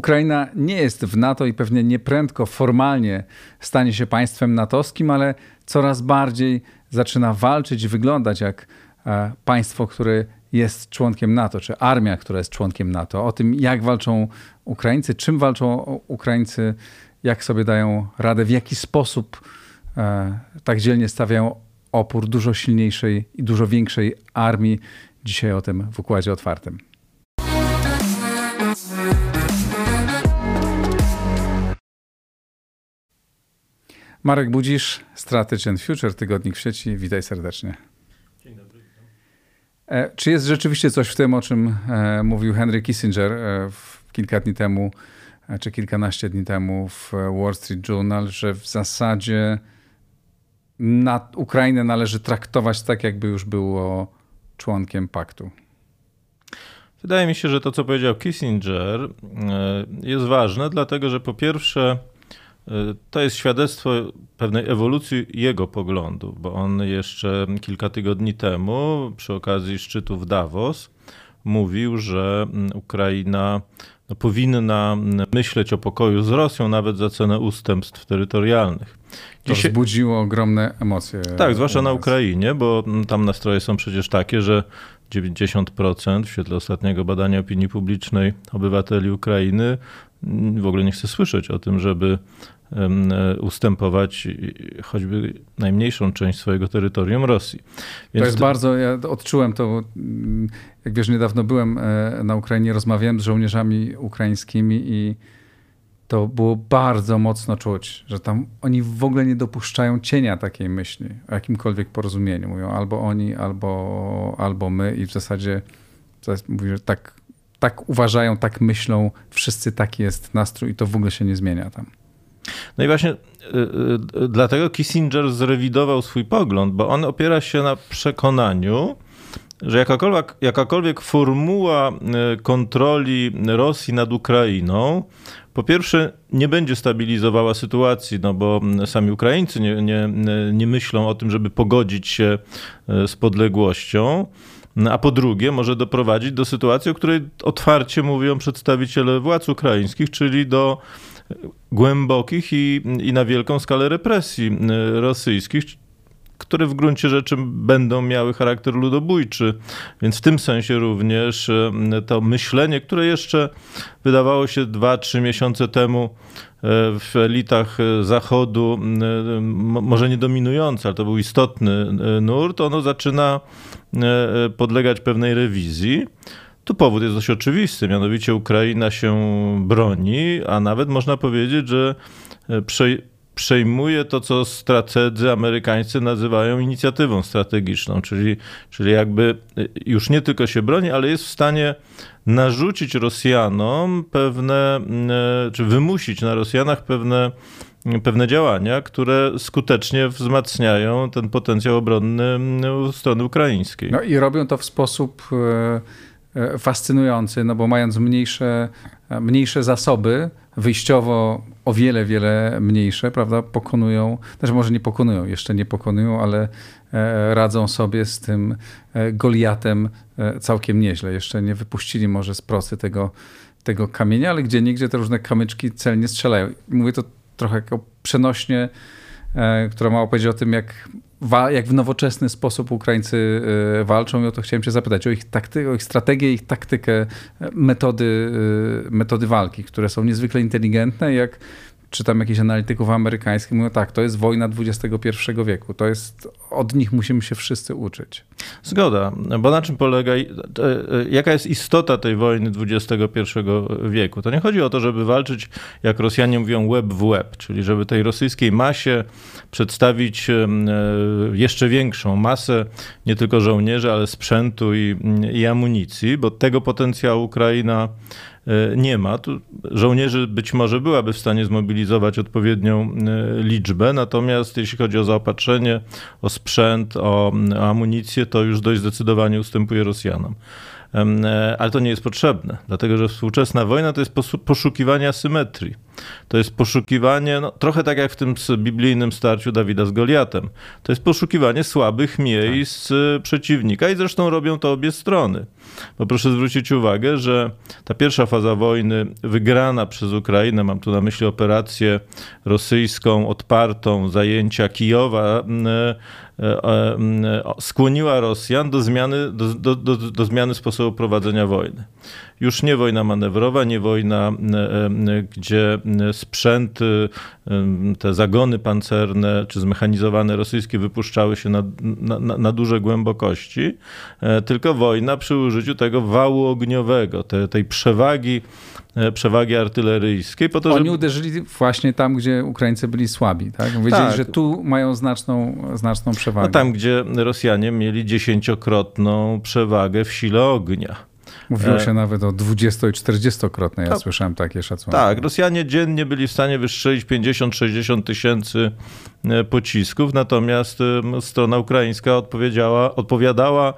Ukraina nie jest w NATO i pewnie nieprędko formalnie stanie się państwem natowskim, ale coraz bardziej zaczyna walczyć wyglądać jak e, państwo, które jest członkiem NATO, czy armia, która jest członkiem NATO. O tym, jak walczą Ukraińcy, czym walczą Ukraińcy, jak sobie dają radę, w jaki sposób e, tak dzielnie stawiają opór dużo silniejszej i dużo większej armii. Dzisiaj o tym w Układzie Otwartym. Marek Budzisz, Strategy and Future, Tygodnik w sieci. Witaj serdecznie. Dzień dobry. E, czy jest rzeczywiście coś w tym, o czym e, mówił Henry Kissinger e, kilka dni temu, czy kilkanaście dni temu w Wall Street Journal, że w zasadzie na Ukrainę należy traktować tak, jakby już było członkiem paktu? Wydaje mi się, że to, co powiedział Kissinger, jest ważne, dlatego że po pierwsze, to jest świadectwo pewnej ewolucji jego poglądów, bo on jeszcze kilka tygodni temu, przy okazji szczytu w Davos, mówił, że Ukraina no, powinna myśleć o pokoju z Rosją nawet za cenę ustępstw terytorialnych. To Dzisiaj... wzbudziło ogromne emocje. Tak, zwłaszcza na Ukrainie, bo tam nastroje są przecież takie, że 90% w świetle ostatniego badania opinii publicznej obywateli Ukrainy w ogóle nie chce słyszeć o tym, żeby E, ustępować choćby najmniejszą część swojego terytorium Rosji. Więc to jest to... bardzo, ja odczułem to, jak wiesz, niedawno byłem e, na Ukrainie, rozmawiałem z żołnierzami ukraińskimi i to było bardzo mocno czuć, że tam oni w ogóle nie dopuszczają cienia takiej myśli o jakimkolwiek porozumieniu. Mówią albo oni, albo, albo my i w zasadzie mówi, że tak, tak uważają, tak myślą, wszyscy taki jest nastrój i to w ogóle się nie zmienia tam. No i właśnie y, y, dlatego Kissinger zrewidował swój pogląd, bo on opiera się na przekonaniu, że jakakolwiek, jakakolwiek formuła y, kontroli Rosji nad Ukrainą, po pierwsze, nie będzie stabilizowała sytuacji, no bo sami Ukraińcy nie, nie, nie myślą o tym, żeby pogodzić się z podległością. A po drugie, może doprowadzić do sytuacji, o której otwarcie mówią przedstawiciele władz ukraińskich, czyli do głębokich i, i na wielką skalę represji y, rosyjskich, które w gruncie rzeczy będą miały charakter ludobójczy. Więc w tym sensie również y, to myślenie, które jeszcze wydawało się 2-3 miesiące temu y, w elitach Zachodu, może nie dominujące, ale to był istotny nurt, ono zaczyna podlegać pewnej rewizji. Tu powód jest dość oczywisty, mianowicie Ukraina się broni, a nawet można powiedzieć, że e, przejmuje to, co strategzy amerykańscy nazywają inicjatywą strategiczną, czyli, czyli jakby e, już nie tylko się broni, ale jest w stanie narzucić Rosjanom pewne, e, czy wymusić na Rosjanach pewne, pewne działania, które skutecznie wzmacniają ten potencjał obronny strony ukraińskiej. No i robią to w sposób fascynujący, no bo mając mniejsze, mniejsze zasoby, wyjściowo o wiele, wiele mniejsze, prawda, pokonują, znaczy może nie pokonują, jeszcze nie pokonują, ale e, radzą sobie z tym Goliatem całkiem nieźle. Jeszcze nie wypuścili może z procy tego, tego kamienia, ale gdzie nigdzie te różne kamyczki celnie strzelają. Mówię to trochę jako przenośnie, która ma opowiedzieć o tym, jak jak w nowoczesny sposób Ukraińcy e, walczą i o to chciałem cię zapytać, o ich, takty, o ich strategię, ich taktykę, metody, e, metody walki, które są niezwykle inteligentne, jak czytam jakichś analityków amerykańskich, mówią tak, to jest wojna XXI wieku, to jest, od nich musimy się wszyscy uczyć. Zgoda, bo na czym polega, jaka jest istota tej wojny XXI wieku? To nie chodzi o to, żeby walczyć, jak Rosjanie mówią, web w web, czyli żeby tej rosyjskiej masie przedstawić e, jeszcze większą masę nie tylko żołnierzy, ale sprzętu i, i amunicji, bo tego potencjału Ukraina e, nie ma. Tu żołnierzy być może byłaby w stanie zmobilizować odpowiednią e, liczbę, natomiast jeśli chodzi o zaopatrzenie, o sprzęt, o, o amunicję, to już dość zdecydowanie ustępuje Rosjanom. Ale to nie jest potrzebne, dlatego że współczesna wojna to jest poszukiwanie asymetrii. To jest poszukiwanie, no, trochę tak jak w tym biblijnym starciu Dawida z Goliatem. To jest poszukiwanie słabych miejsc tak. przeciwnika i zresztą robią to obie strony. Bo proszę zwrócić uwagę, że ta pierwsza faza wojny wygrana przez Ukrainę, mam tu na myśli operację rosyjską odpartą, zajęcia Kijowa, E, e, skłoniła Rosjan do zmiany, do, do, do, do, zmiany sposobu prowadzenia wojny. Już nie wojna manewrowa, nie wojna, e, gdzie sprzęty, te zagony pancerne czy zmechanizowane rosyjskie wypuszczały się na, na, na duże głębokości, tylko wojna przy użyciu tego wału ogniowego, te, tej przewagi E, przewagi artyleryjskiej. Po to, Oni żeby... uderzyli właśnie tam, gdzie Ukraińcy byli słabi. Tak? Wiedzieli, tak. że tu mają znaczną, znaczną przewagę. No tam, gdzie Rosjanie mieli dziesięciokrotną przewagę w sile ognia. Mówiło się nawet o 20 i 40-krotnej, ja słyszałem takie szacunki. Tak, Rosjanie dziennie byli w stanie wystrzelić 50-60 tysięcy e, pocisków, natomiast strona ukraińska odpowiedziała, odpowiadała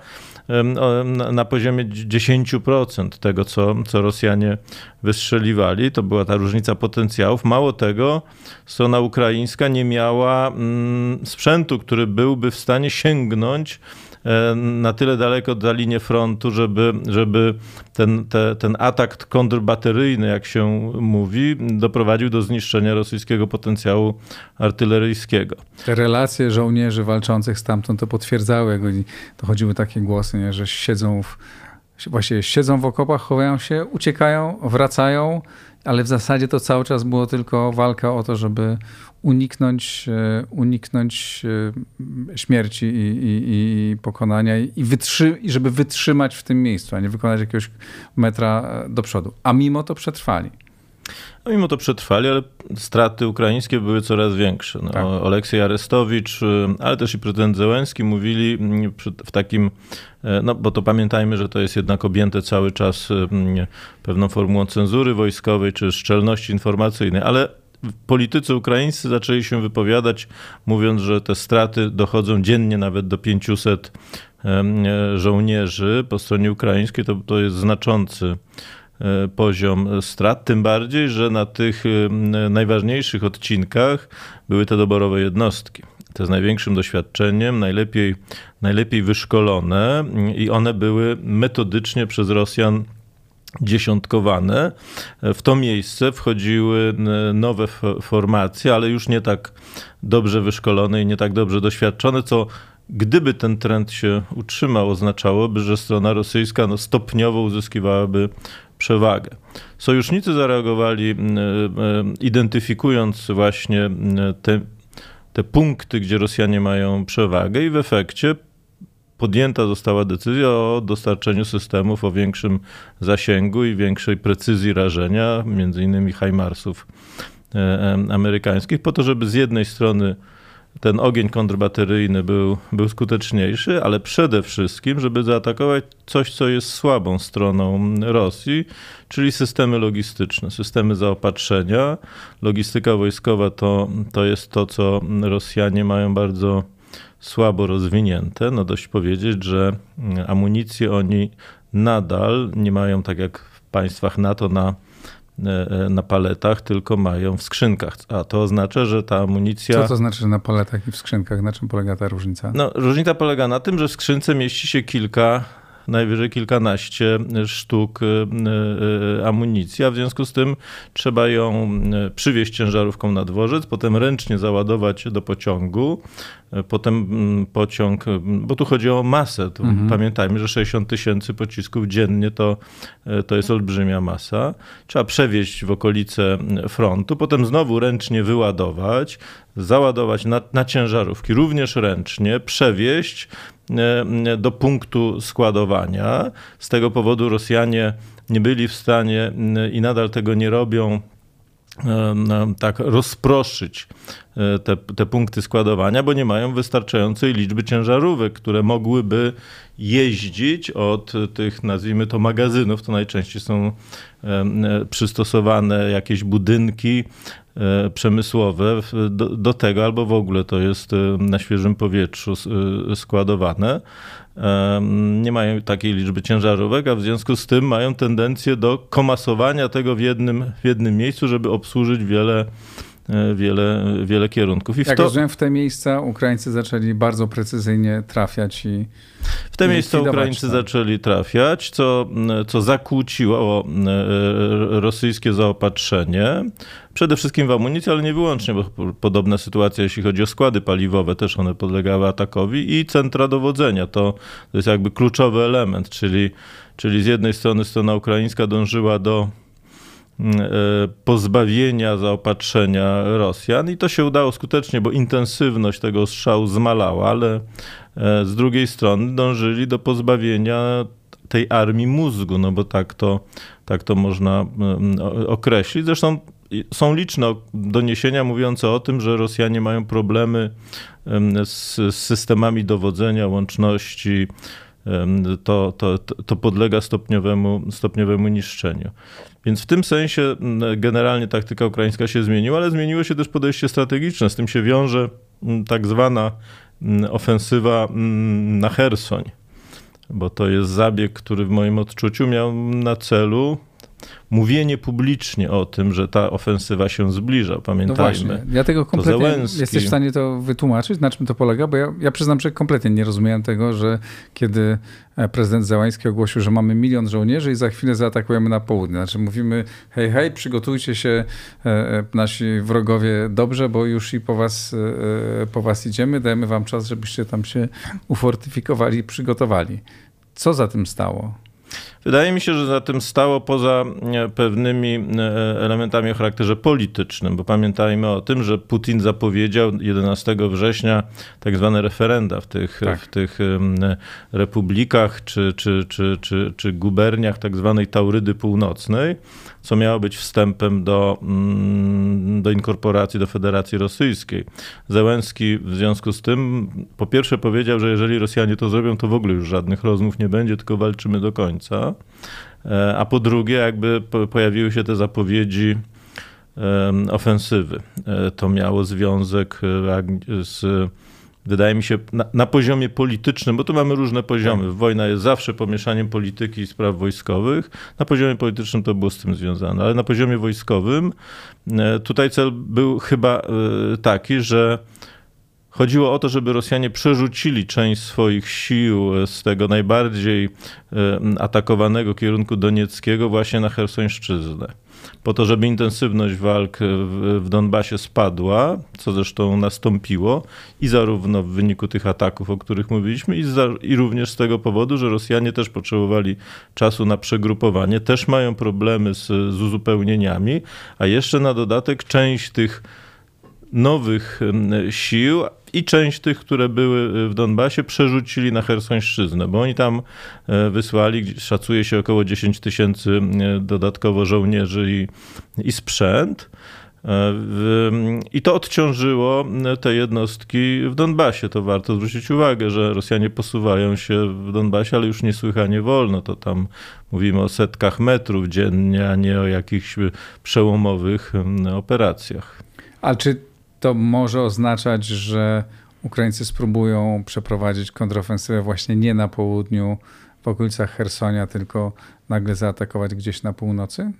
na poziomie 10% tego, co, co Rosjanie wystrzeliwali. To była ta różnica potencjałów. Mało tego, strona ukraińska nie miała mm, sprzętu, który byłby w stanie sięgnąć na tyle daleko za linię frontu, żeby, żeby ten, te, ten atak kontrbateryjny, jak się mówi, doprowadził do zniszczenia rosyjskiego potencjału artyleryjskiego. Te relacje żołnierzy walczących stamtąd to potwierdzały. Dochodziły takie głosy, nie, że siedzą w, siedzą w okopach, chowają się, uciekają, wracają, ale w zasadzie to cały czas było tylko walka o to, żeby uniknąć, e, uniknąć e, śmierci i, i, i pokonania i, wytrzy, i żeby wytrzymać w tym miejscu, a nie wykonać jakiegoś metra e, do przodu. A mimo to przetrwali. No mimo to przetrwali, ale straty ukraińskie były coraz większe. No, tak. Oleksiej Arestowicz, ale też i prezydent Zełenski mówili mm, w takim, no bo to pamiętajmy, że to jest jednak objęte cały czas mm, pewną formułą cenzury wojskowej czy szczelności informacyjnej, ale politycy ukraińscy zaczęli się wypowiadać, mówiąc, że te straty dochodzą dziennie nawet do 500 żołnierzy po stronie ukraińskiej. To, to jest znaczący e, poziom strat, tym bardziej, że na tych najważniejszych odcinkach były te doborowe jednostki. Te z największym doświadczeniem, najlepiej, najlepiej wyszkolone i one były metodycznie przez Rosjan dziesiątkowane. W to miejsce wchodziły nowe formacje, ale już nie tak dobrze wyszkolone i nie tak dobrze doświadczone, co gdyby ten trend się utrzymał, oznaczałoby, że strona rosyjska no, stopniowo uzyskiwałaby przewagę. Sojusznicy zareagowali, identyfikując właśnie te, te punkty, gdzie Rosjanie mają przewagę, i w efekcie podjęta została decyzja o dostarczeniu systemów o większym zasięgu i większej precyzji rażenia, między innymi HIMARSów e, amerykańskich, po to, żeby z jednej strony ten ogień kontrbateryjny był, był skuteczniejszy, ale przede wszystkim, żeby zaatakować coś, co jest słabą stroną Rosji, czyli systemy logistyczne, systemy zaopatrzenia. Logistyka wojskowa to, to jest to, co Rosjanie mają bardzo słabo rozwinięte. No dość powiedzieć, że amunicję oni nadal nie mają tak jak w państwach NATO na na paletach, tylko mają w skrzynkach. A to oznacza, że ta amunicja. Co to znaczy na paletach i w skrzynkach? Na czym polega ta różnica? No, różnica polega na tym, że w skrzynce mieści się kilka najwyżej kilkanaście sztuk y, y, amunicji, a w związku z tym trzeba ją y, przywieźć ciężarówką na dworzec, potem ręcznie załadować do pociągu, potem mm, pociąg, bo tu chodzi o masę. Mhm. Pamiętajmy, że 60 tysięcy pocisków dziennie to, to jest olbrzymia masa. Trzeba przewieźć w okolice frontu, potem znowu ręcznie wyładować, załadować na, na ciężarówki, również ręcznie, przewieźć do punktu składowania. Z tego powodu Rosjanie nie byli w stanie i nadal tego nie robią e, tak rozproszyć e, te, te punkty składowania, bo nie mają wystarczającej liczby ciężarówek, które mogłyby jeździć od tych, nazwijmy to, magazynów. To najczęściej są przystosowane jakieś budynki przemysłowe do, do, tego, albo w ogóle to jest na świeżym powietrzu składowane. Nie mają takiej liczby ciężarówek, a w związku z tym mają tendencję do komasowania tego w jednym, w jednym miejscu, żeby obsłużyć wiele E, wiele, wiele kierunków. I Jak to... rozumiem, w te miejsca Ukraińcy zaczęli bardzo precyzyjnie trafiać i W te miejsca Ukraińcy tam. zaczęli trafiać, co, co zakłóciło e, rosyjskie zaopatrzenie. Przede wszystkim w amunicję, ale nie wyłącznie, bo podobna sytuacja, jeśli chodzi o składy paliwowe, też one podlegały atakowi i centra dowodzenia. To, to jest jakby kluczowy element, czyli, czyli z jednej strony strona ukraińska dążyła do E, pozbawienia zaopatrzenia Rosjan i to się udało skutecznie, bo intensywność tego strzału zmalała, ale e, z drugiej strony dążyli do pozbawienia tej armii mózgu, no bo tak to, tak to można określić. Zresztą są liczne doniesienia mówiące o tym, że Rosjanie mają problemy z systemami dowodzenia, łączności, to, to, to podlega stopniowemu, stopniowemu niszczeniu. Więc w tym sensie generalnie taktyka ukraińska się zmieniła, ale zmieniło się też podejście strategiczne. Z tym się wiąże tak zwana ofensywa na Hersoń, bo to jest zabieg, który w moim odczuciu miał na celu mówienie publicznie o tym, że ta ofensywa się zbliża. Pamiętajmy. No właśnie. Ja tego kompletnie jesteś w stanie to wytłumaczyć, na czym to polega, bo ja, ja przyznam, że kompletnie nie rozumiałem tego, że kiedy e, prezydent Załański ogłosił, że mamy milion żołnierzy i za chwilę zaatakujemy na południe. Znaczy mówimy, hej, hej, przygotujcie się e, e, nasi wrogowie dobrze, bo już i po was, po was idziemy, dajemy wam czas, żebyście tam się ufortyfikowali i przygotowali. Co za tym stało? Wydaje mi się, że za tym stało poza e, pewnymi e, elementami o charakterze politycznym, bo pamiętajmy o tym, że Putin zapowiedział 11 września tak zwane referenda w tych, tak. w tych republikach czy, czy, czy, czy, czy guberniach tak zwanej Taurydy Północnej, co miało być wstępem do, mm, do inkorporacji do Federacji Rosyjskiej. Zełenski w związku z tym po pierwsze powiedział, że jeżeli Rosjanie to zrobią, to w ogóle już żadnych rozmów nie będzie, tylko walczymy do końca. E, a po drugie, jakby pojawiły się te zapowiedzi ofensywy. E, to miało związek e, z wydaje mi się, na, na, poziomie politycznym, bo tu mamy różne poziomy. Tak. Wojna jest zawsze pomieszaniem polityki i spraw wojskowych. Na poziomie politycznym to było z tym związane, ale na poziomie wojskowym tutaj cel był chyba taki, że Chodziło o to, żeby Rosjanie przerzucili część swoich sił z tego najbardziej atakowanego kierunku donieckiego właśnie na Hersońszczyznę. Po to, żeby intensywność walk w Donbasie spadła, co zresztą nastąpiło i zarówno w wyniku tych ataków, o których mówiliśmy, i, za, i również z tego powodu, że Rosjanie też potrzebowali czasu na przegrupowanie, też mają problemy z, z uzupełnieniami, a jeszcze na dodatek część tych nowych sił i część tych, które były w Donbasie, przerzucili na Hersońszczyznę, bo oni tam e, wysłali, szacuje się około 10 tysięcy e, dodatkowo żołnierzy i, i sprzęt. E, I to odciążyło te jednostki w Donbasie. To warto zwrócić uwagę, że Rosjanie posuwają się w Donbasie, ale już niesłychanie wolno. To tam mówimy o setkach metrów dziennie, a nie o jakichś przełomowych operacjach. A czy to może oznaczać, że Ukraińcy spróbują przeprowadzić kontrofensywę właśnie nie na południu, w okolicach Hersonia, tylko nagle zaatakować gdzieś na północy?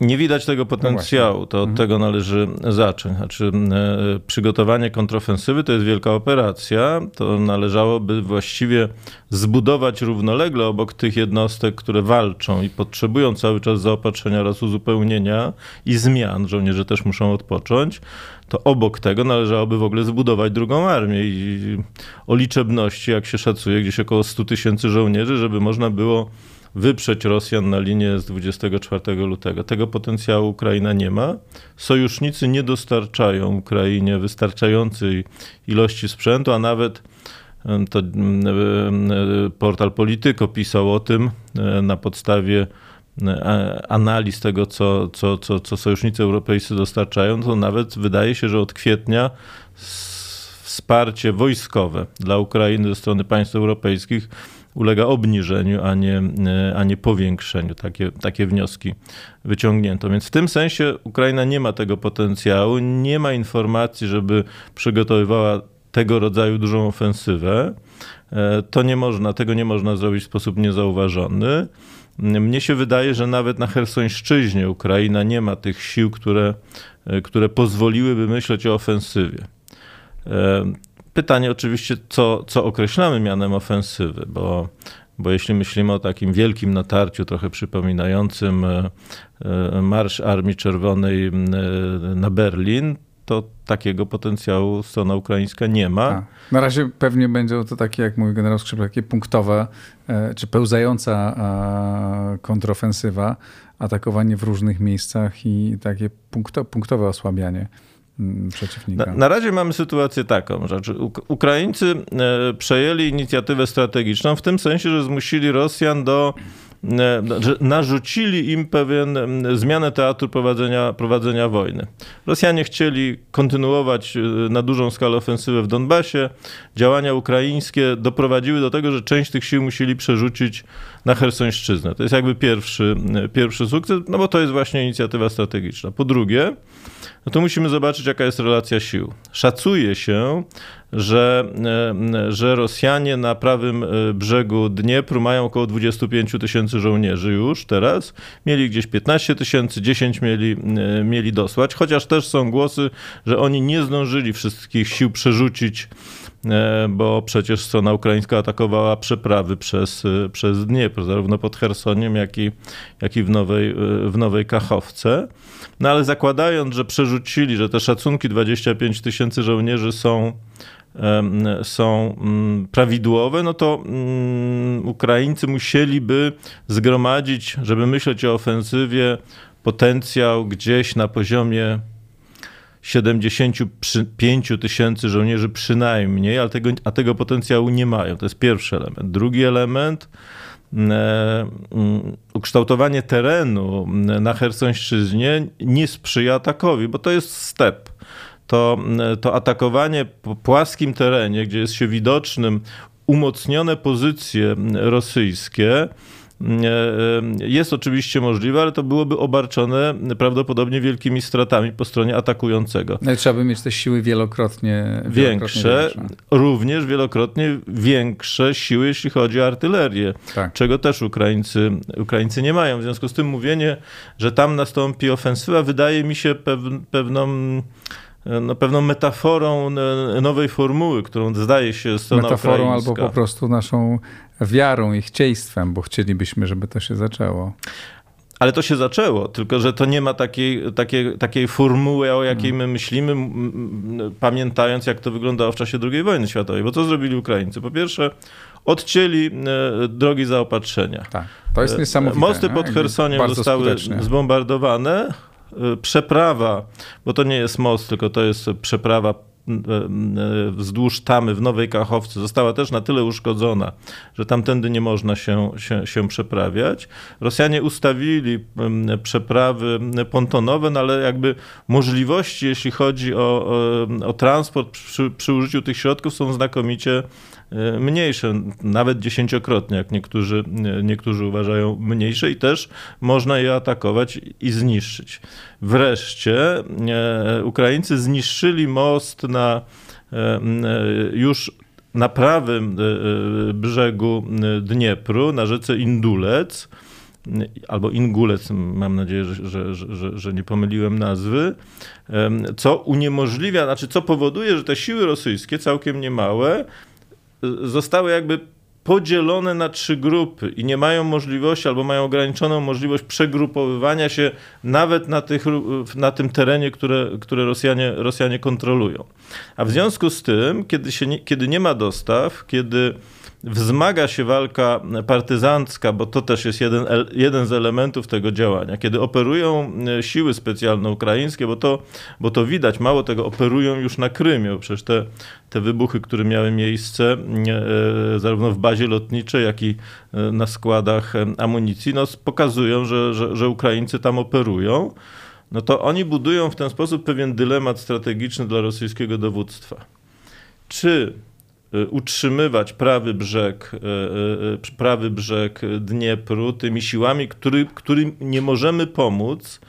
Nie widać tego potencjału, no to od mhm. tego należy zacząć. Znaczy, e, przygotowanie kontrofensywy to jest wielka operacja. To należałoby właściwie zbudować równolegle obok tych jednostek, które walczą i potrzebują cały czas zaopatrzenia oraz uzupełnienia i zmian. Żołnierze też muszą odpocząć. To obok tego należałoby w ogóle zbudować drugą armię i o liczebności, jak się szacuje, gdzieś około 100 tysięcy żołnierzy, żeby można było wyprzeć Rosjan na linię z 24 lutego. Tego potencjału Ukraina nie ma. Sojusznicy nie dostarczają Ukrainie wystarczającej ilości sprzętu, a nawet to portal Polityko pisał o tym na podstawie analiz tego, co, co, co, co sojusznicy europejscy dostarczają, to nawet wydaje się, że od kwietnia wsparcie wojskowe dla Ukrainy ze strony państw europejskich ulega obniżeniu, a nie, a nie powiększeniu. Takie, takie wnioski wyciągnięto. Więc w tym sensie Ukraina nie ma tego potencjału, nie ma informacji, żeby przygotowywała tego rodzaju dużą ofensywę. E, to nie można, tego nie można zrobić w sposób niezauważony. Mnie się wydaje, że nawet na Hersońszczyźnie Ukraina nie ma tych sił, które, e, które pozwoliłyby myśleć o ofensywie. E, pytanie oczywiście, co, co określamy mianem ofensywy, bo, bo jeśli myślimy o takim wielkim natarciu, trochę przypominającym Marsz Armii Czerwonej na Berlin, to takiego potencjału strona ukraińska nie ma. A, na razie pewnie będzie to takie, jak mówi generał Skrzypek, takie punktowe, e, czy pełzająca kontrofensywa, atakowanie w różnych miejscach i takie punkto, punktowe osłabianie przeciwnika. Na, na, razie mamy sytuację taką, że Ukraińcy e, przejęli inicjatywę strategiczną w tym sensie, że zmusili Rosjan do E, narzucili im pewien zmianę teatru prowadzenia, prowadzenia wojny. Rosjanie chcieli kontynuować e, na dużą skalę ofensywę w Donbasie. Działania ukraińskie doprowadziły do tego, że część tych sił musieli przerzucić na Hersońszczyznę. To jest jakby pierwszy, pierwszy sukces, no bo to jest właśnie inicjatywa strategiczna. Po drugie, no to musimy zobaczyć, jaka jest relacja sił. Szacuje się, że, e, że Rosjanie na prawym e, brzegu Dniepru mają około 25 tysięcy żołnierzy już teraz. Mieli gdzieś 15 tysięcy, 10 mieli, e, mieli dosłać, chociaż też są głosy, że oni nie zdążyli wszystkich sił przerzucić bo przecież strona ukraińska atakowała przeprawy przez, przez Dniepr, zarówno pod Chersoniem, jak i, jak i w, Nowej, w Nowej Kachowce. No ale zakładając, że przerzucili, że te szacunki 25 tysięcy żołnierzy są, są mm, prawidłowe, no to mm, Ukraińcy musieliby zgromadzić, żeby myśleć o ofensywie, potencjał gdzieś na poziomie 75 tysięcy żołnierzy przynajmniej, ale tego, a tego potencjału nie mają. To jest pierwszy element. Drugi element mm, ukształtowanie terenu na Hersońszczyźnie nie sprzyja atakowi, bo to jest step. To, to atakowanie po płaskim terenie, gdzie jest się widocznym umocnione pozycje rosyjskie, E, jest oczywiście możliwe, ale to byłoby obarczone prawdopodobnie wielkimi stratami po stronie atakującego. No trzeba by mieć te siły wielokrotnie, większe, większe, również wielokrotnie większe siły, jeśli chodzi o artylerię, tak. czego też Ukraińcy, Ukraińcy nie mają. W związku z tym mówienie, że tam nastąpi ofensywa, wydaje mi się pewną no, pewną metaforą nowej formuły, którą zdaje się strona Metaforą ukraińska. albo po prostu naszą wiarą i chcieństwem, bo chcielibyśmy, żeby to się zaczęło. Ale to się zaczęło, tylko że to nie ma takiej, takiej, takiej formuły, o jakiej my myślimy, pamiętając, jak to wyglądało w czasie II wojny światowej. Bo co zrobili Ukraińcy? Po pierwsze, odcięli e, drogi zaopatrzenia. Tak, to jest e, niesamowite. Mosty pod Chersoniem zostały skutecznie. zbombardowane. E, przeprawa, bo to nie jest most, tylko to jest przeprawa wzdłuż tamy w Nowej Kachowce została też na tyle uszkodzona, że tamtędy nie można się, się, się przeprawiać. Rosjanie ustawili przeprawy pontonowe, no ale jakby możliwości, jeśli chodzi o, o, o transport przy, przy użyciu tych środków są znakomicie mniejsze, nawet dziesięciokrotnie, jak niektórzy, e, niektórzy uważają mniejsze i też można je atakować i zniszczyć. Wreszcie e, Ukraińcy zniszczyli most na już na prawym brzegu Dniepru, na rzece Indulec, albo Ingulec, mam nadzieję, że, że, że, że, nie pomyliłem nazwy, co uniemożliwia, znaczy co powoduje, że te siły rosyjskie, całkiem niemałe, zostały jakby podzielone na trzy grupy i nie mają możliwości albo mają ograniczoną możliwość przegrupowywania się nawet na, tych, na tym terenie, które, które Rosjanie, Rosjanie kontrolują. A w związku z tym, kiedy, się nie, kiedy nie ma dostaw, kiedy wzmaga się walka partyzancka, bo to też jest jeden, jeden z elementów tego działania. Kiedy operują e, siły specjalne ukraińskie, bo to, bo to widać, mało tego, operują już na Krymie, przecież te, te wybuchy, które miały miejsce e, zarówno w bazie lotniczej, jak i e, na składach amunicji, no, pokazują, że, że, że Ukraińcy tam operują. No to oni budują w ten sposób pewien dylemat strategiczny dla rosyjskiego dowództwa. Czy utrzymywać prawy brzeg, prawy brzeg Dniepru tymi siłami, który, którym nie możemy pomóc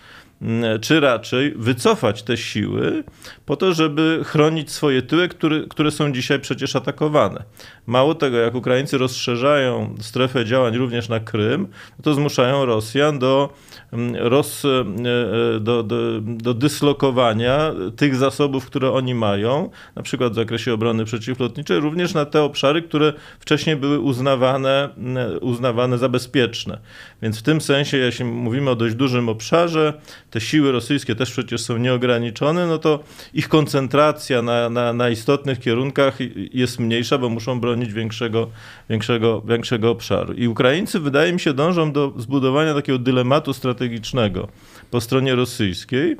czy raczej wycofać te siły po to, żeby chronić swoje tyły, które, które są dzisiaj przecież atakowane. Mało tego, jak Ukraińcy rozszerzają strefę działań również na Krym, to zmuszają Rosjan do, mm, roz, e, e, do, do, do dyslokowania tych zasobów, które oni mają, na przykład w zakresie obrony przeciwlotniczej, również na te obszary, które wcześniej były uznawane, mm, uznawane za bezpieczne. Więc w tym sensie, jeśli mówimy o dość dużym obszarze, te siły rosyjskie też przecież są nieograniczone, no to ich koncentracja na, na, na istotnych kierunkach jest mniejsza, bo muszą bronić większego, większego, większego obszaru. I Ukraińcy, wydaje mi się, dążą do zbudowania takiego dylematu strategicznego po stronie rosyjskiej,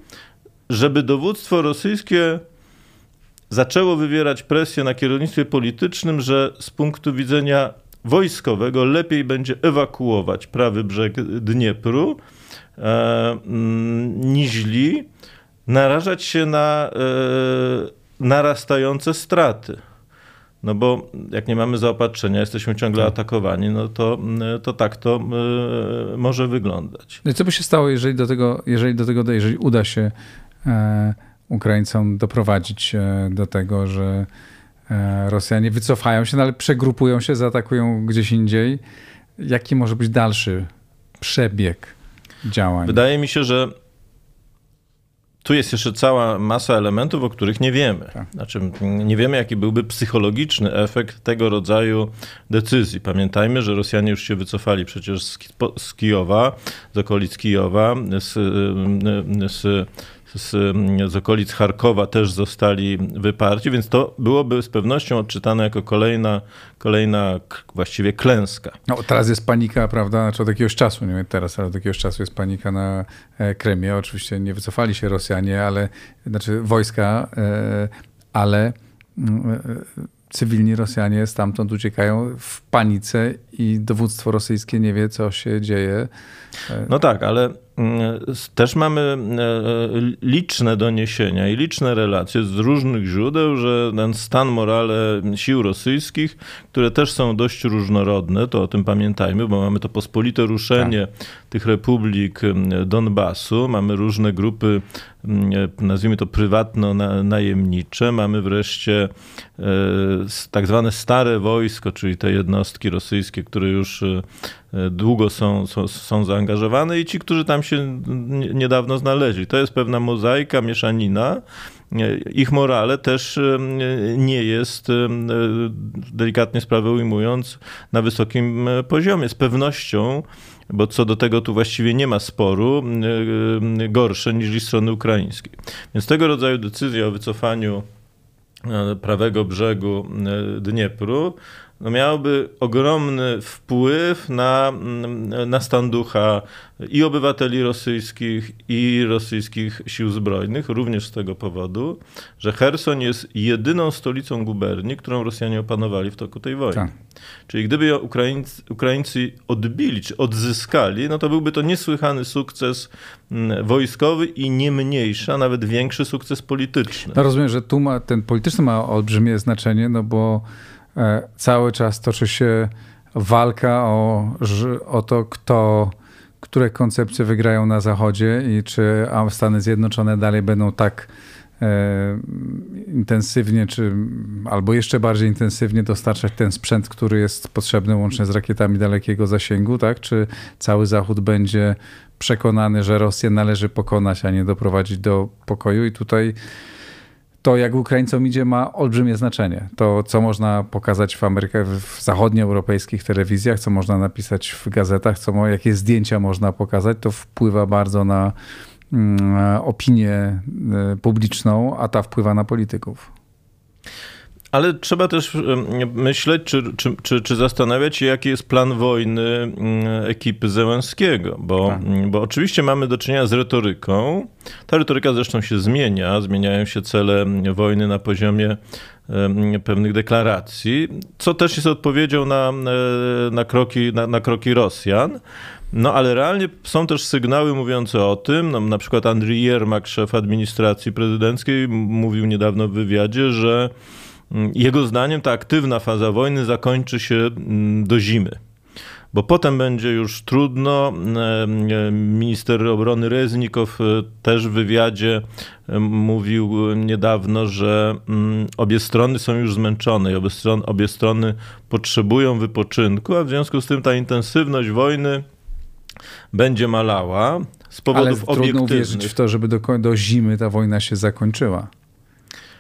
żeby dowództwo rosyjskie zaczęło wywierać presję na kierownictwie politycznym, że z punktu widzenia wojskowego lepiej będzie ewakuować prawy brzeg Dniepru, niźli narażać się na e, narastające straty. No bo jak nie mamy zaopatrzenia, jesteśmy ciągle tak. atakowani, no to, to tak to y, może wyglądać. No i co by się stało, jeżeli do tego, jeżeli do tego, jeżeli uda się e, Ukraińcom doprowadzić e, do tego, że e, Rosjanie wycofają się, no ale przegrupują się, zaatakują gdzieś indziej. Jaki może być dalszy przebieg działań? Wydaje mi się, że tu jest jeszcze cała masa elementów, o których nie wiemy. Tak. Znaczy, nie wiemy, jaki byłby psychologiczny efekt tego rodzaju decyzji. Pamiętajmy, że Rosjanie już się wycofali przecież z, Kijowa, z okolic Kijowa, z, z z, z okolic Charkowa też zostali wyparci, więc to byłoby z pewnością odczytane jako kolejna, kolejna właściwie klęska. No, teraz jest panika, prawda, znaczy od jakiegoś czasu, nie wiem teraz, ale od jakiegoś czasu jest panika na e, Krymie. Oczywiście nie wycofali się Rosjanie, ale, znaczy wojska, e, ale mm, e, cywilni Rosjanie stamtąd uciekają w panice i dowództwo rosyjskie nie wie, co się dzieje. No tak, ale mm, też mamy e, liczne doniesienia i liczne relacje z różnych źródeł, że ten stan morale sił rosyjskich, które też są dość różnorodne, to o tym pamiętajmy, bo mamy to pospolite ruszenie tak. tych republik Donbasu, mamy różne grupy, nazwijmy to prywatno-najemnicze, mamy wreszcie e, tak zwane stare wojsko, czyli te jednostki rosyjskie, które już e, długo są, są, są zaangażowane i ci, którzy tam się niedawno znaleźli. To jest pewna mozaika, mieszanina. Ich morale też e, nie jest, e, delikatnie sprawę ujmując, na wysokim poziomie. Z pewnością bo co do tego tu właściwie nie ma sporu, gorsze niż strony ukraińskiej. Więc tego rodzaju decyzja o wycofaniu prawego brzegu Dniepru no miałoby ogromny wpływ na, na stan ducha i obywateli rosyjskich, i rosyjskich sił zbrojnych, również z tego powodu, że Herson jest jedyną stolicą guberni, którą Rosjanie opanowali w toku tej wojny. Tak. Czyli gdyby ją Ukraińcy, Ukraińcy odbili, czy odzyskali, no to byłby to niesłychany sukces wojskowy i nie mniejszy, a nawet większy sukces polityczny. No rozumiem, że tu ma, ten polityczny ma olbrzymie znaczenie, no bo cały czas toczy się walka o, o to, kto, które koncepcje wygrają na Zachodzie i czy Stany Zjednoczone dalej będą tak e, intensywnie, czy albo jeszcze bardziej intensywnie dostarczać ten sprzęt, który jest potrzebny łącznie z rakietami dalekiego zasięgu, tak? Czy cały Zachód będzie przekonany, że Rosję należy pokonać, a nie doprowadzić do pokoju i tutaj to jak Ukraińcom idzie ma olbrzymie znaczenie. To, co można pokazać w, Ameryka, w zachodnioeuropejskich telewizjach, co można napisać w gazetach, co, jakie zdjęcia można pokazać, to wpływa bardzo na mm, opinię y, publiczną, a ta wpływa na polityków. Ale trzeba też myśleć, czy, czy, czy, czy, zastanawiać się, jaki jest plan wojny mm, ekipy Zełenskiego, bo, tak. Mm, bo oczywiście mamy do czynienia z retoryką. Ta retoryka zresztą się zmienia, zmieniają się cele wojny na poziomie pewnych deklaracji, co też jest odpowiedzią na, na, kroki, na, na kroki Rosjan. No ale realnie są też sygnały mówiące o tym, no, na przykład Andrii Jermak, szef administracji prezydenckiej, mówił niedawno w wywiadzie, że jego zdaniem ta aktywna faza wojny zakończy się mm, do zimy bo potem będzie już trudno. Minister obrony Reznikow e, też w wywiadzie e, mówił niedawno, że mm, obie strony są już zmęczone i obie strony, obie strony potrzebują wypoczynku, a w związku z tym ta intensywność wojny będzie malała z powodów Ale obiektywnych. trudno uwierzyć w to, żeby do, do zimy ta wojna się zakończyła.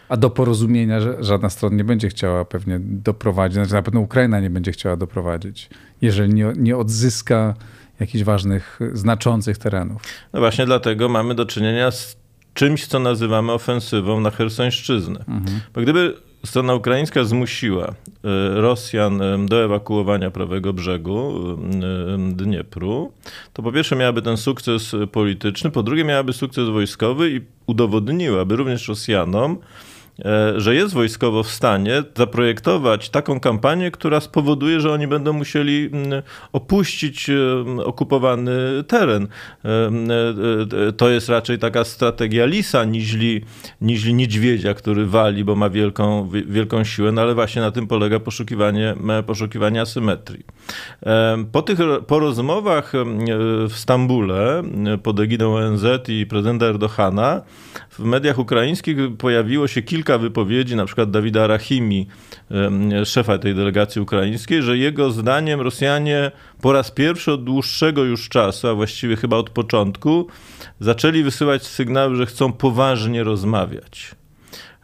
A do porozumienia żadna strona nie będzie chciała pewnie doprowadzić, znaczy na pewno Ukraina nie będzie chciała doprowadzić, jeżeli nie, nie odzyska jakichś ważnych, znaczących terenów. No właśnie dlatego mamy do czynienia z czymś, co nazywamy ofensywą na Hersońszczyznę. Mhm. Bo gdyby strona ukraińska zmusiła e, Rosjan e, do ewakuowania prawego brzegu e, Dniepru, to po pierwsze miałaby ten sukces polityczny, po drugie miałaby sukces wojskowy i udowodniłaby również Rosjanom, że jest wojskowo w stanie zaprojektować taką kampanię, która spowoduje, że oni będą musieli mm, opuścić e, okupowany teren. E, to jest raczej taka strategia lisa niźli, niźli niedźwiedzia, który wali, bo ma wielką, wielką siłę, no ale właśnie na tym polega poszukiwanie, poszukiwanie asymetrii. Po tych po rozmowach w Stambule pod egidą ONZ i prezydenta Erdogana w mediach ukraińskich pojawiło się kilka kilka wypowiedzi, na przykład Dawida Rahimi, szefa tej delegacji ukraińskiej, że jego zdaniem Rosjanie po raz pierwszy od dłuższego już czasu, a właściwie chyba od początku, zaczęli wysyłać sygnały, że chcą poważnie rozmawiać.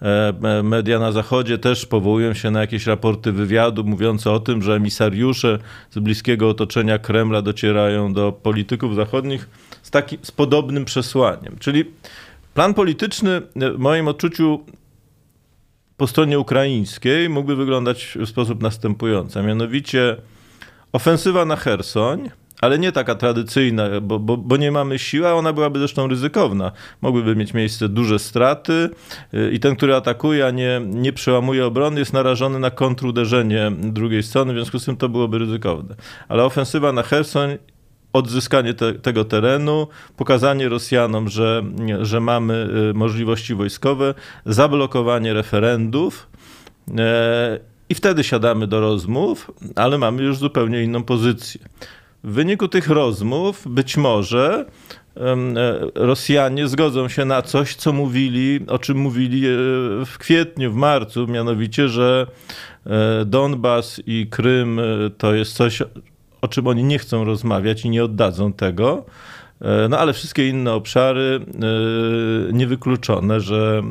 E, media na Zachodzie też powołują się na jakieś raporty wywiadu mówiące o tym, że emisariusze z bliskiego otoczenia Kremla docierają do polityków zachodnich z, taki, z podobnym przesłaniem. Czyli plan polityczny w moim odczuciu po stronie ukraińskiej mógłby wyglądać w sposób następujący, a mianowicie ofensywa na Hersoń, ale nie taka tradycyjna, bo, bo, bo, nie mamy siły, a ona byłaby zresztą ryzykowna. Mogłyby mieć miejsce duże straty y, i ten, który atakuje, a nie, nie przełamuje obrony, jest narażony na kontruderzenie drugiej strony, w związku z tym to byłoby ryzykowne. Ale ofensywa na Hersoń odzyskanie te, tego terenu, pokazanie Rosjanom, że, że mamy y, możliwości wojskowe, zablokowanie referendów. E, I wtedy siadamy do rozmów, ale mamy już zupełnie inną pozycję. W wyniku tych rozmów być może e, Rosjanie zgodzą się na coś, co mówili, o czym mówili e, w kwietniu, w marcu, mianowicie, że Donbas i Krym to jest coś, o czym oni nie chcą rozmawiać i nie oddadzą tego. E, no ale wszystkie inne obszary e, niewykluczone, że,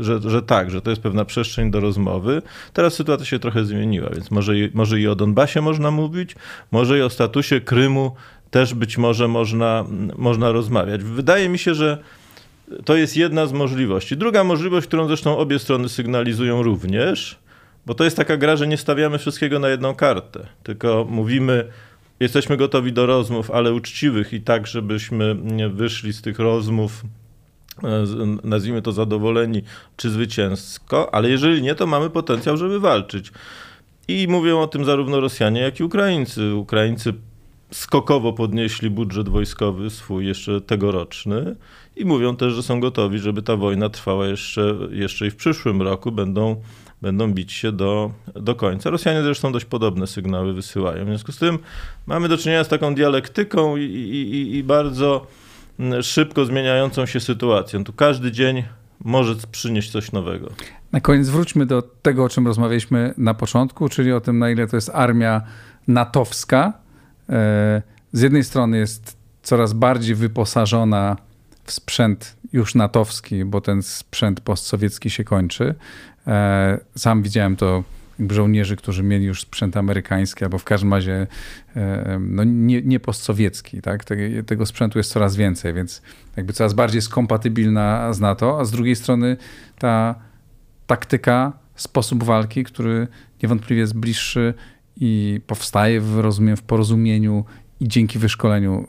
że, że tak, że to jest pewna przestrzeń do rozmowy. Teraz sytuacja się trochę zmieniła, więc może, może i o Donbasie można mówić, może i o statusie Krymu też być może można, można rozmawiać. Wydaje mi się, że to jest jedna z możliwości. Druga możliwość, którą zresztą obie strony sygnalizują również, bo to jest taka gra, że nie stawiamy wszystkiego na jedną kartę, tylko mówimy, jesteśmy gotowi do rozmów, ale uczciwych i tak, żebyśmy wyszli z tych rozmów e, nazwijmy to zadowoleni czy zwycięsko, ale jeżeli nie, to mamy potencjał, żeby walczyć. I mówią o tym zarówno Rosjanie, jak i Ukraińcy. Ukraińcy skokowo podnieśli budżet wojskowy swój jeszcze tegoroczny i mówią też, że są gotowi, żeby ta wojna trwała jeszcze, jeszcze i w przyszłym roku. Będą będą bić się do, do końca. Rosjanie zresztą dość podobne sygnały wysyłają. W związku z tym mamy do czynienia z taką dialektyką i, i, i bardzo mm, szybko zmieniającą się sytuacją. Tu każdy dzień może przynieść coś nowego. Na koniec wróćmy do tego, o czym rozmawialiśmy na początku, czyli o tym, na ile to jest armia natowska. E, z jednej strony jest coraz bardziej wyposażona w sprzęt już natowski, bo ten sprzęt postsowiecki się kończy. E, sam widziałem to żołnierzy, którzy mieli już sprzęt amerykański, albo w każdym razie e, no nie, nie postsowiecki. Tak? Tego sprzętu jest coraz więcej, więc jakby coraz bardziej jest kompatybilna z NATO, a z drugiej strony ta taktyka, sposób walki, który niewątpliwie jest bliższy i powstaje, w, rozumiem, w porozumieniu i dzięki wyszkoleniu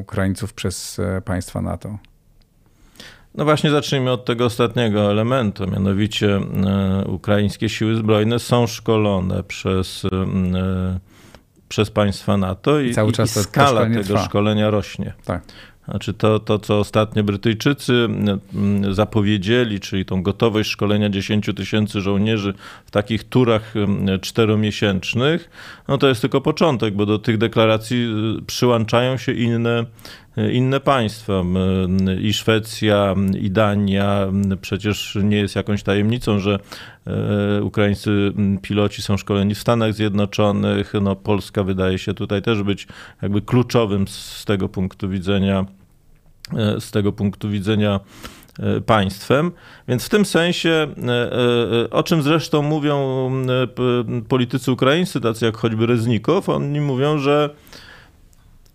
Ukraińców przez e, państwa NATO. No właśnie zacznijmy od tego ostatniego elementu, mianowicie e, ukraińskie siły zbrojne są szkolone przez, e, przez państwa NATO i, cały czas i skala tego trwa. szkolenia rośnie. Tak. Znaczy to, to, co ostatnio Brytyjczycy zapowiedzieli, czyli tą gotowość szkolenia 10 tysięcy żołnierzy w takich turach czteromiesięcznych, no to jest tylko początek, bo do tych deklaracji y, przyłączają się inne, inne państwa. I Szwecja, i Dania. Przecież nie jest jakąś tajemnicą, że y, ukraińscy piloci są szkoleni w Stanach Zjednoczonych. No, Polska wydaje się tutaj też być jakby kluczowym z tego punktu widzenia z tego punktu widzenia państwem. Więc w tym sensie, o czym zresztą mówią politycy ukraińscy, tacy jak choćby Reznikow, oni mówią, że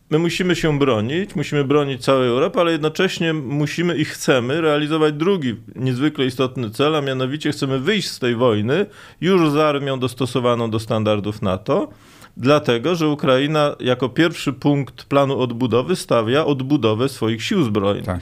my musimy się bronić, musimy bronić całej Europy, ale jednocześnie musimy i chcemy realizować drugi niezwykle istotny cel, a mianowicie chcemy wyjść z tej wojny już z armią dostosowaną do standardów NATO dlatego że Ukraina jako pierwszy punkt planu odbudowy stawia odbudowę swoich sił zbrojnych. Tak.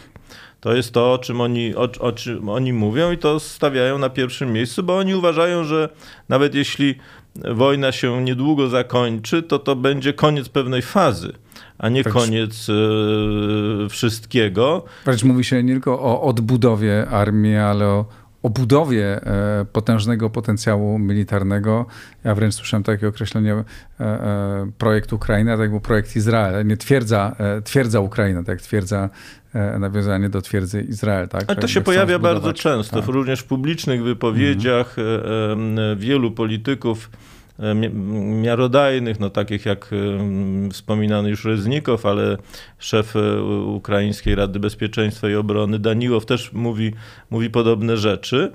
To jest to, o czym, oni, o, o czym oni mówią i to stawiają na pierwszym miejscu, bo oni uważają, że nawet jeśli wojna się niedługo zakończy, to to będzie koniec pewnej fazy, a nie tak. koniec y, wszystkiego. Wręcz mówi się nie tylko o odbudowie armii, ale o o budowie e, potężnego potencjału militarnego. Ja wręcz słyszałem takie określenie e, e, projekt Ukraina, tak jakby projekt Izrael, nie twierdza, twierdza Ukraina, tak jak twierdza nawiązanie do twierdzy Izrael. Tak? Ale to się pojawia bardzo często, tak. również w publicznych wypowiedziach mhm. wielu polityków E, miarodajnych, no takich jak e, wspominany już Reznikow, ale szef e, Ukraińskiej Rady Bezpieczeństwa i Obrony Daniłow też mówi, mówi podobne rzeczy.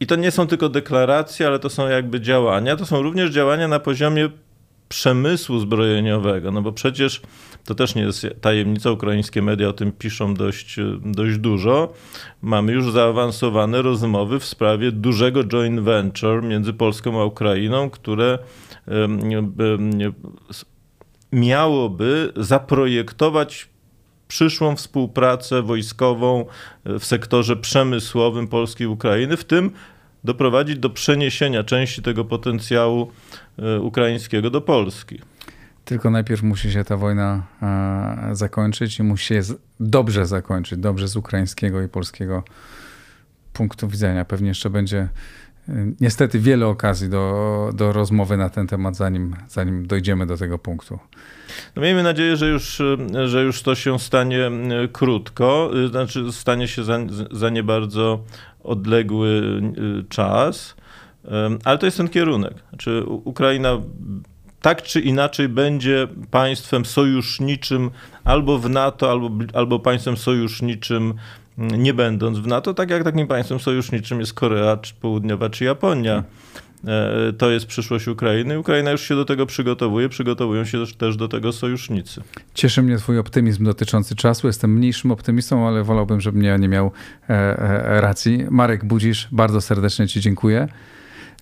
I to nie są tylko deklaracje, ale to są jakby działania. To są również działania na poziomie przemysłu zbrojeniowego, no bo przecież to też nie jest tajemnica, ukraińskie media o tym piszą dość, dość dużo. Mamy już zaawansowane rozmowy w sprawie dużego joint venture między Polską a Ukrainą, które miałoby zaprojektować przyszłą współpracę wojskową w sektorze przemysłowym Polski i Ukrainy, w tym doprowadzić do przeniesienia części tego potencjału e, ukraińskiego do Polski. Tylko najpierw musi się ta wojna e, zakończyć i musi się dobrze zakończyć, dobrze z ukraińskiego i polskiego punktu widzenia. Pewnie jeszcze będzie niestety wiele okazji do, do rozmowy na ten temat, zanim, zanim dojdziemy do tego punktu. No miejmy nadzieję, że już, że już to się stanie krótko, znaczy stanie się za, za nie bardzo odległy czas, ale to jest ten kierunek. Znaczy Ukraina tak czy inaczej będzie państwem sojuszniczym albo w NATO, albo, albo państwem sojuszniczym nie będąc w NATO, tak jak takim państwem sojuszniczym jest Korea czy Południowa czy Japonia. E, to jest przyszłość Ukrainy. Ukraina już się do tego przygotowuje, przygotowują się też do tego sojusznicy. Cieszy mnie Twój optymizm dotyczący czasu. Jestem mniejszym optymistą, ale wolałbym, żebym ja nie miał e, e, racji. Marek Budzisz, bardzo serdecznie Ci dziękuję.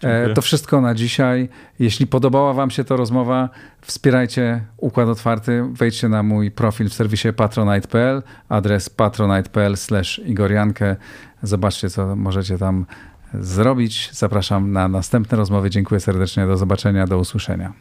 Dziękuję. To wszystko na dzisiaj. Jeśli podobała Wam się ta rozmowa, wspierajcie Układ Otwarty. Wejdźcie na mój profil w serwisie patronite.pl, adres patronite.pl/igoriankę. Zobaczcie, co możecie tam zrobić. Zapraszam na następne rozmowy. Dziękuję serdecznie. Do zobaczenia, do usłyszenia.